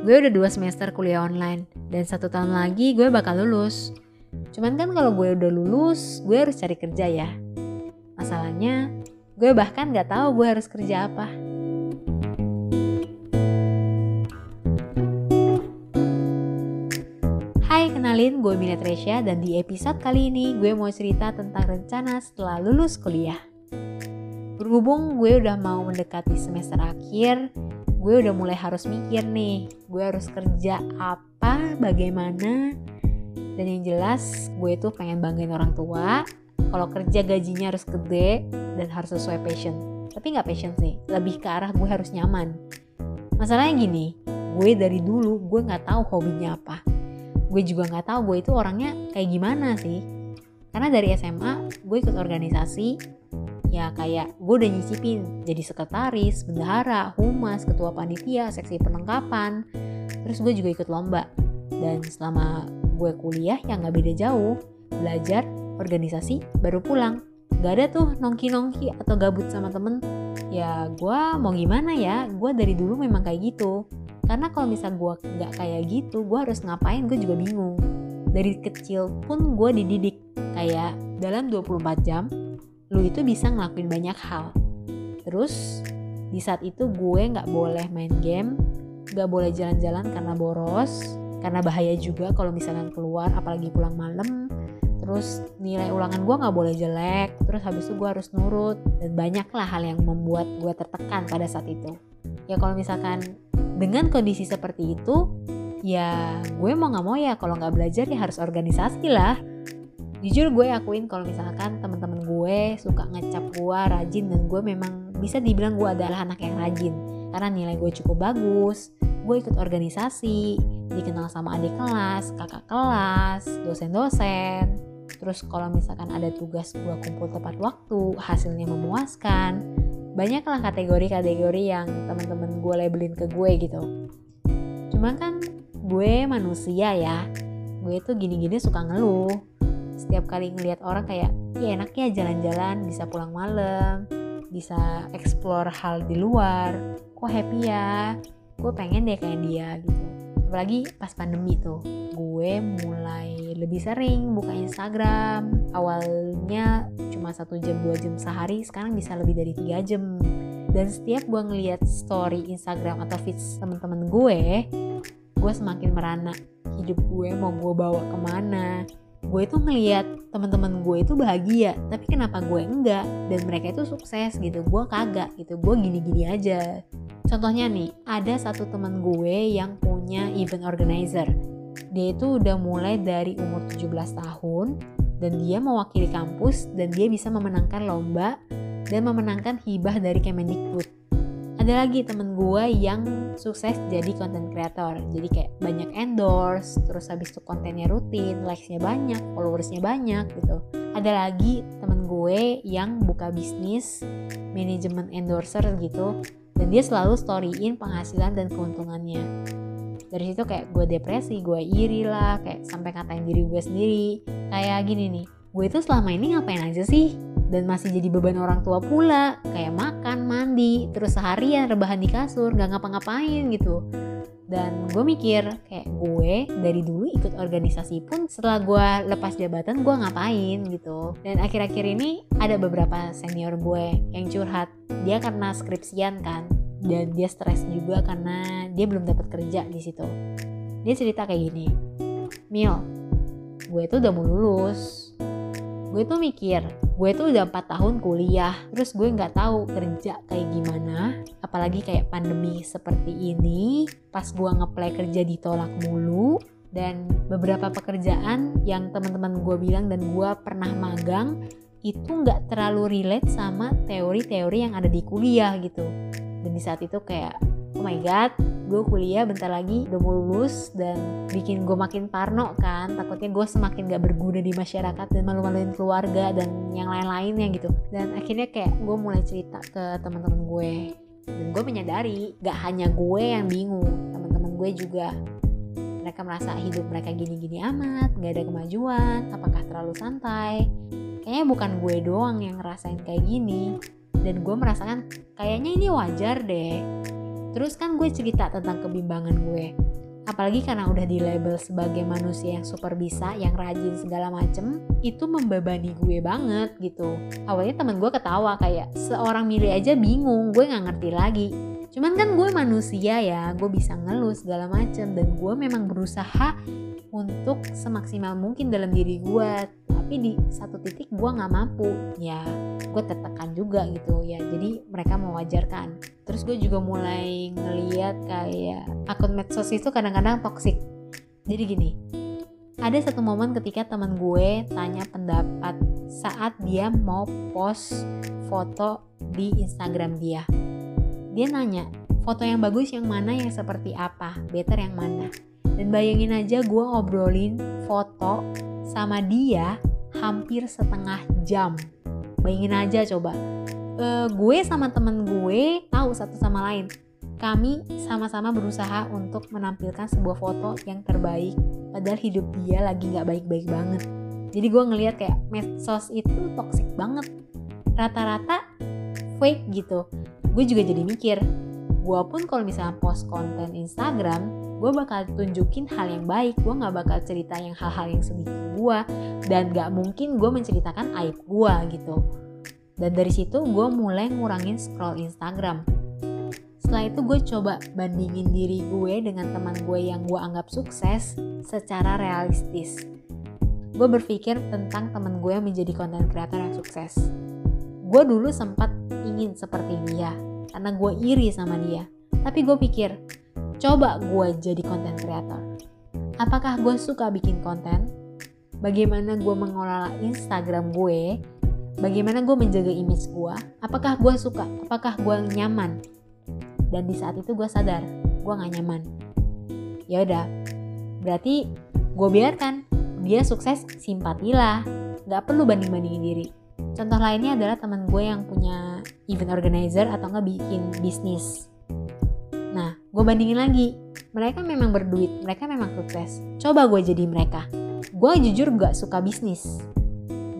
gue udah dua semester kuliah online dan satu tahun lagi gue bakal lulus. Cuman kan kalau gue udah lulus, gue harus cari kerja ya. Masalahnya, gue bahkan gak tahu gue harus kerja apa. Hai, kenalin gue Mila Tresya dan di episode kali ini gue mau cerita tentang rencana setelah lulus kuliah. Berhubung gue udah mau mendekati semester akhir, gue udah mulai harus mikir nih, gue harus kerja apa, bagaimana, dan yang jelas gue tuh pengen banggain orang tua, kalau kerja gajinya harus gede dan harus sesuai passion. Tapi nggak passion sih, lebih ke arah gue harus nyaman. Masalahnya gini, gue dari dulu gue nggak tahu hobinya apa. Gue juga nggak tahu gue itu orangnya kayak gimana sih. Karena dari SMA gue ikut organisasi, ya kayak gue udah nyicipin jadi sekretaris, bendahara, humas, ketua panitia, seksi perlengkapan. Terus gue juga ikut lomba. Dan selama gue kuliah yang gak beda jauh, belajar, organisasi, baru pulang. Gak ada tuh nongki-nongki atau gabut sama temen. Ya gue mau gimana ya, gue dari dulu memang kayak gitu. Karena kalau misal gue gak kayak gitu, gue harus ngapain gue juga bingung. Dari kecil pun gue dididik kayak dalam 24 jam lu itu bisa ngelakuin banyak hal. Terus di saat itu gue nggak boleh main game, nggak boleh jalan-jalan karena boros, karena bahaya juga kalau misalkan keluar apalagi pulang malam. Terus nilai ulangan gue nggak boleh jelek, terus habis itu gue harus nurut dan banyaklah hal yang membuat gue tertekan pada saat itu. Ya kalau misalkan dengan kondisi seperti itu, ya gue mau nggak mau ya kalau nggak belajar ya harus organisasi lah jujur gue akuin kalau misalkan teman-teman gue suka ngecap gue rajin dan gue memang bisa dibilang gue adalah anak yang rajin. Karena nilai gue cukup bagus gue ikut organisasi dikenal sama adik kelas kakak kelas dosen-dosen. Terus kalau misalkan ada tugas gue kumpul tepat waktu hasilnya memuaskan banyaklah kategori-kategori yang teman-teman gue labelin ke gue gitu. Cuma kan gue manusia ya gue tuh gini-gini suka ngeluh setiap kali ngelihat orang kayak ya enak ya jalan-jalan bisa pulang malam bisa explore hal di luar kok happy ya gue pengen deh kayak dia gitu. Apalagi pas pandemi tuh gue mulai lebih sering buka Instagram. Awalnya cuma satu jam dua jam sehari sekarang bisa lebih dari tiga jam. Dan setiap gue ngeliat story Instagram atau feeds temen-temen gue gue semakin merana hidup gue mau gue bawa ke mana gue itu ngeliat teman-teman gue itu bahagia tapi kenapa gue enggak? Dan mereka itu sukses gitu gue kagak gitu gue gini-gini aja. Contohnya nih ada satu teman gue yang punya event organizer. Dia itu udah mulai dari umur 17 tahun dan dia mewakili kampus dan dia bisa memenangkan lomba dan memenangkan hibah dari Kemendikbud ada lagi temen gue yang sukses jadi content creator. Jadi kayak banyak endorse terus habis itu kontennya rutin likesnya banyak followersnya banyak gitu. Ada lagi temen gue yang buka bisnis manajemen endorser gitu dan dia selalu storyin penghasilan dan keuntungannya. Dari situ kayak gue depresi gue iri lah kayak sampai ngatain diri gue sendiri. Kayak gini nih gue itu selama ini ngapain aja sih? Dan masih jadi beban orang tua pula. Kayak makan mandi terus seharian rebahan di kasur nggak ngapa-ngapain gitu. Dan gue mikir kayak gue dari dulu ikut organisasi pun setelah gue lepas jabatan gue ngapain gitu. Dan akhir-akhir ini ada beberapa senior gue yang curhat. Dia karena skripsian kan. Dan dia stres juga karena dia belum dapat kerja di situ. Dia cerita kayak gini Mil gue tuh udah mau lulus gue tuh mikir gue tuh udah 4 tahun kuliah terus gue nggak tahu kerja kayak gimana. Apalagi kayak pandemi seperti ini pas gue ngeplay kerja ditolak mulu dan beberapa pekerjaan yang teman-teman gue bilang dan gue pernah magang itu nggak terlalu relate sama teori-teori yang ada di kuliah gitu. Dan di saat itu kayak oh my god gue kuliah bentar lagi udah mau lulus dan bikin gue makin parno kan. Takutnya gue semakin gak berguna di masyarakat dan malu-maluin keluarga dan yang lain-lainnya gitu. Dan akhirnya kayak gue mulai cerita ke teman-teman gue. Dan gue menyadari gak hanya gue yang bingung teman-teman gue juga. Mereka merasa hidup mereka gini-gini amat gak ada kemajuan apakah terlalu santai? Kayaknya bukan gue doang yang ngerasain kayak gini. Dan gue merasakan kayaknya ini wajar deh Terus kan gue cerita tentang kebimbangan gue. apalagi karena udah di label sebagai manusia yang super bisa, yang rajin segala macem, itu membebani gue banget gitu. Awalnya temen gue ketawa kayak seorang Miri aja bingung, gue nggak ngerti lagi. Cuman kan gue manusia ya, gue bisa ngeluh segala macem dan gue memang berusaha untuk semaksimal mungkin dalam diri gue tapi di satu titik gue nggak mampu. Ya gue tertekan juga gitu. Ya jadi mereka mewajarkan. Terus gue juga mulai ngeliat kayak akun medsos itu kadang-kadang toksik jadi gini ada satu momen ketika teman gue tanya pendapat saat dia mau post foto di Instagram dia. Dia nanya foto yang bagus yang mana? Yang seperti apa? Better yang mana? Dan bayangin aja gue ngobrolin foto sama dia hampir setengah jam. Bayangin aja coba. Uh, gue sama temen gue tahu satu sama lain. Kami sama-sama berusaha untuk menampilkan sebuah foto yang terbaik. Padahal hidup dia lagi nggak baik-baik banget. Jadi gue ngeliat kayak medsos itu toxic banget. Rata-rata fake gitu. Gue juga jadi mikir, gue pun kalau misalnya post konten Instagram, gue bakal tunjukin hal yang baik gue nggak bakal cerita yang hal-hal yang sedih gue dan gak mungkin gue menceritakan aib gue gitu. Dan dari situ gue mulai ngurangin scroll Instagram. Setelah itu gue coba bandingin diri gue dengan teman gue yang gue anggap sukses secara realistis. Gue berpikir tentang teman gue yang menjadi konten kreator yang sukses. Gue dulu sempat ingin seperti dia karena gue iri sama dia. Tapi gue pikir Coba gue jadi konten kreator. Apakah gue suka bikin konten? Bagaimana gue mengelola Instagram gue? Bagaimana gue menjaga image gue? Apakah gue suka? Apakah gue nyaman? Dan di saat itu gue sadar, gue gak nyaman. Ya udah, berarti gue biarkan dia sukses simpatilah, gak perlu banding-bandingin diri. Contoh lainnya adalah teman gue yang punya event organizer atau nggak bikin bisnis Nah, gue bandingin lagi. Mereka memang berduit, mereka memang sukses. Coba gue jadi mereka. Gue jujur gak suka bisnis.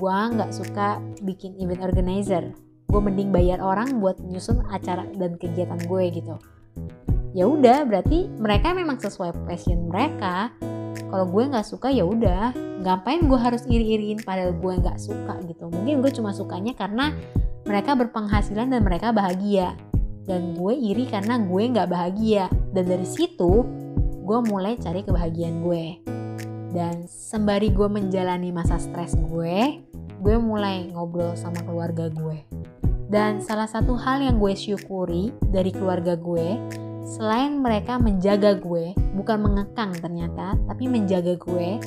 Gue gak suka bikin event organizer. Gue mending bayar orang buat nyusun acara dan kegiatan gue gitu. Ya udah, berarti mereka memang sesuai passion mereka. Kalau gue nggak suka ya udah, ngapain gue harus iri-iriin padahal gue nggak suka gitu. Mungkin gue cuma sukanya karena mereka berpenghasilan dan mereka bahagia dan gue iri karena gue nggak bahagia. Dan dari situ gue mulai cari kebahagiaan gue. Dan sembari gue menjalani masa stres gue gue mulai ngobrol sama keluarga gue. Dan salah satu hal yang gue syukuri dari keluarga gue selain mereka menjaga gue bukan mengekang ternyata tapi menjaga gue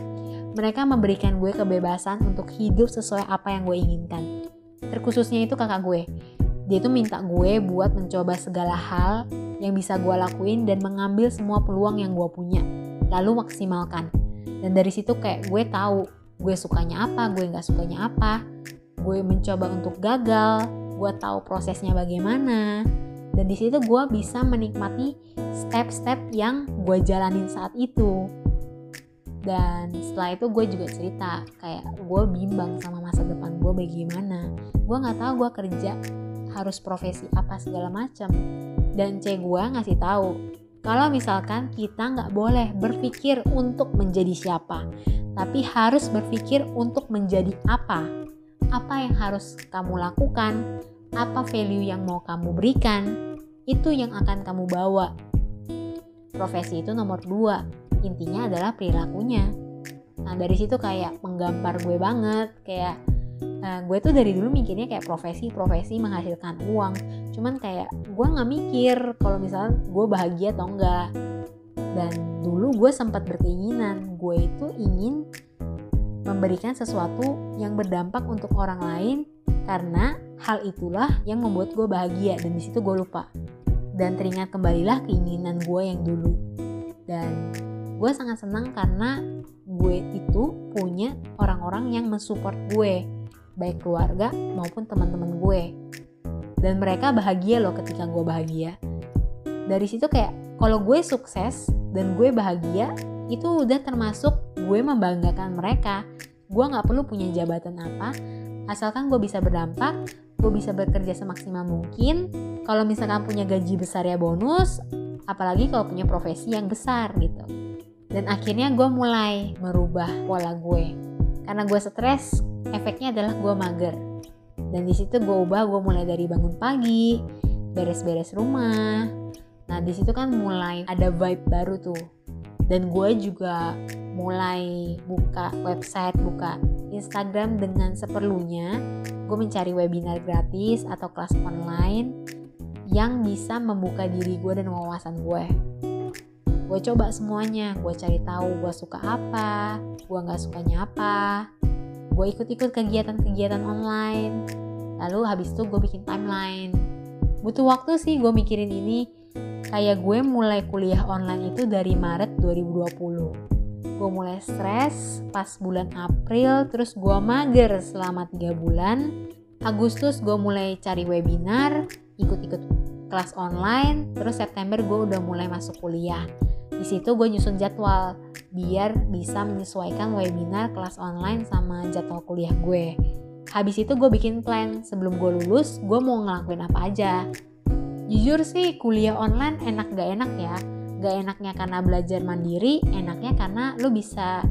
mereka memberikan gue kebebasan untuk hidup sesuai apa yang gue inginkan. Terkhususnya itu kakak gue dia tuh minta gue buat mencoba segala hal yang bisa gue lakuin dan mengambil semua peluang yang gue punya lalu maksimalkan. Dan dari situ kayak gue tahu gue sukanya apa gue nggak sukanya apa. Gue mencoba untuk gagal gue tahu prosesnya bagaimana. Dan di situ gue bisa menikmati step-step yang gue jalanin saat itu. Dan setelah itu gue juga cerita kayak gue bimbang sama masa depan gue bagaimana. Gue nggak tahu gue kerja harus profesi apa segala macam dan C gue ngasih tahu kalau misalkan kita nggak boleh berpikir untuk menjadi siapa tapi harus berpikir untuk menjadi apa. Apa yang harus kamu lakukan apa value yang mau kamu berikan itu yang akan kamu bawa. Profesi itu nomor dua intinya adalah perilakunya. Nah dari situ kayak menggambar gue banget kayak Nah, gue tuh dari dulu mikirnya kayak profesi-profesi menghasilkan uang. Cuman kayak gue nggak mikir kalau misalnya gue bahagia atau enggak. Dan dulu gue sempat berkeinginan gue itu ingin memberikan sesuatu yang berdampak untuk orang lain karena hal itulah yang membuat gue bahagia dan di situ gue lupa dan teringat kembalilah keinginan gue yang dulu dan gue sangat senang karena gue itu punya orang-orang yang mensupport gue baik keluarga maupun teman-teman gue. Dan mereka bahagia loh ketika gue bahagia. Dari situ kayak kalau gue sukses dan gue bahagia itu udah termasuk gue membanggakan mereka. Gue nggak perlu punya jabatan apa. Asalkan gue bisa berdampak gue bisa bekerja semaksimal mungkin. Kalau misalkan punya gaji besar ya bonus apalagi kalau punya profesi yang besar gitu. Dan akhirnya gue mulai merubah pola gue. Karena gue stres efeknya adalah gue mager. Dan di situ gue ubah gue mulai dari bangun pagi beres-beres rumah. Nah di situ kan mulai ada vibe baru tuh. Dan gue juga mulai buka website buka Instagram dengan seperlunya. Gue mencari webinar gratis atau kelas online yang bisa membuka diri gue dan wawasan gue gue coba semuanya. Gue cari tahu gue suka apa gue nggak sukanya apa gue ikut-ikut kegiatan-kegiatan online. Lalu habis itu gue bikin timeline. Butuh waktu sih gue mikirin ini. Kayak gue mulai kuliah online itu dari Maret 2020 gue mulai stres pas bulan April terus gue mager selama 3 bulan. Agustus gue mulai cari webinar ikut-ikut kelas online terus September gue udah mulai masuk kuliah di situ gue nyusun jadwal biar bisa menyesuaikan webinar kelas online sama jadwal kuliah gue. Habis itu gue bikin plan. Sebelum gue lulus gue mau ngelakuin apa aja. Jujur sih kuliah online enak gak enak ya? Gak enaknya karena belajar mandiri enaknya karena lu bisa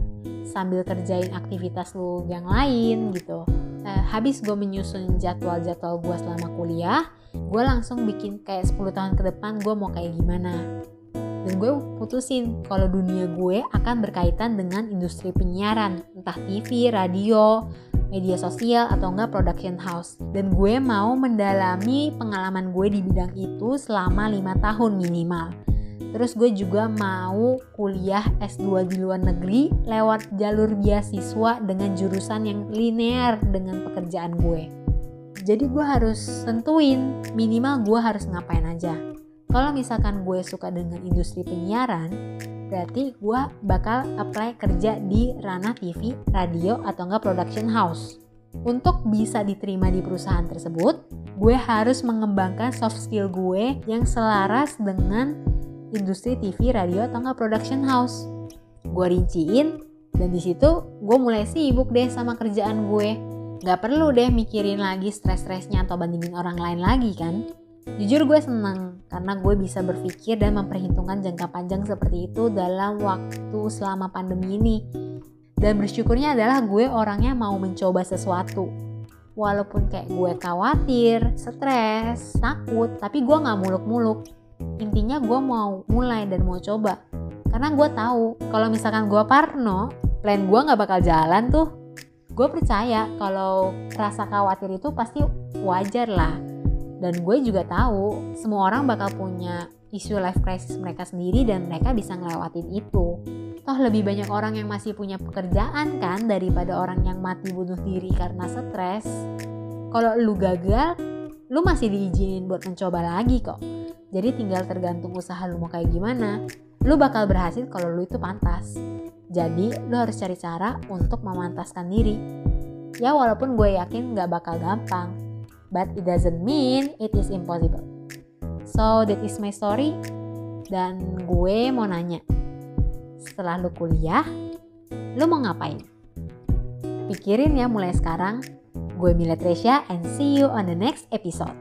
sambil kerjain aktivitas lu yang lain gitu. Uh, habis gue menyusun jadwal-jadwal gue selama kuliah gue langsung bikin kayak 10 tahun ke depan gue mau kayak gimana dan gue putusin kalau dunia gue akan berkaitan dengan industri penyiaran entah TV, radio, media sosial atau enggak production house dan gue mau mendalami pengalaman gue di bidang itu selama lima tahun minimal Terus gue juga mau kuliah S2 di luar negeri lewat jalur beasiswa dengan jurusan yang linear dengan pekerjaan gue. Jadi gue harus tentuin minimal gue harus ngapain aja. Kalau misalkan gue suka dengan industri penyiaran, berarti gue bakal apply kerja di ranah TV, radio, atau enggak production house. Untuk bisa diterima di perusahaan tersebut, gue harus mengembangkan soft skill gue yang selaras dengan industri TV, radio, atau nggak production house. Gue rinciin, dan di situ gue mulai sibuk deh sama kerjaan gue. Gak perlu deh mikirin lagi stres-stresnya atau bandingin orang lain lagi kan. Jujur gue seneng karena gue bisa berpikir dan memperhitungkan jangka panjang seperti itu dalam waktu selama pandemi ini. Dan bersyukurnya adalah gue orangnya mau mencoba sesuatu. Walaupun kayak gue khawatir, stres, takut, tapi gue gak muluk-muluk intinya gue mau mulai dan mau coba karena gue tahu kalau misalkan gue parno plan gue nggak bakal jalan tuh gue percaya kalau rasa khawatir itu pasti wajar lah dan gue juga tahu semua orang bakal punya isu life crisis mereka sendiri dan mereka bisa ngelewatin itu toh lebih banyak orang yang masih punya pekerjaan kan daripada orang yang mati bunuh diri karena stres kalau lu gagal lu masih diizinin buat mencoba lagi kok jadi tinggal tergantung usaha lu mau kayak gimana. Lu bakal berhasil kalau lu itu pantas. Jadi lu harus cari cara untuk memantaskan diri. Ya walaupun gue yakin gak bakal gampang. But it doesn't mean it is impossible. So that is my story. Dan gue mau nanya. Setelah lu kuliah, lu mau ngapain? Pikirin ya mulai sekarang. Gue Mila Tresya and see you on the next episode.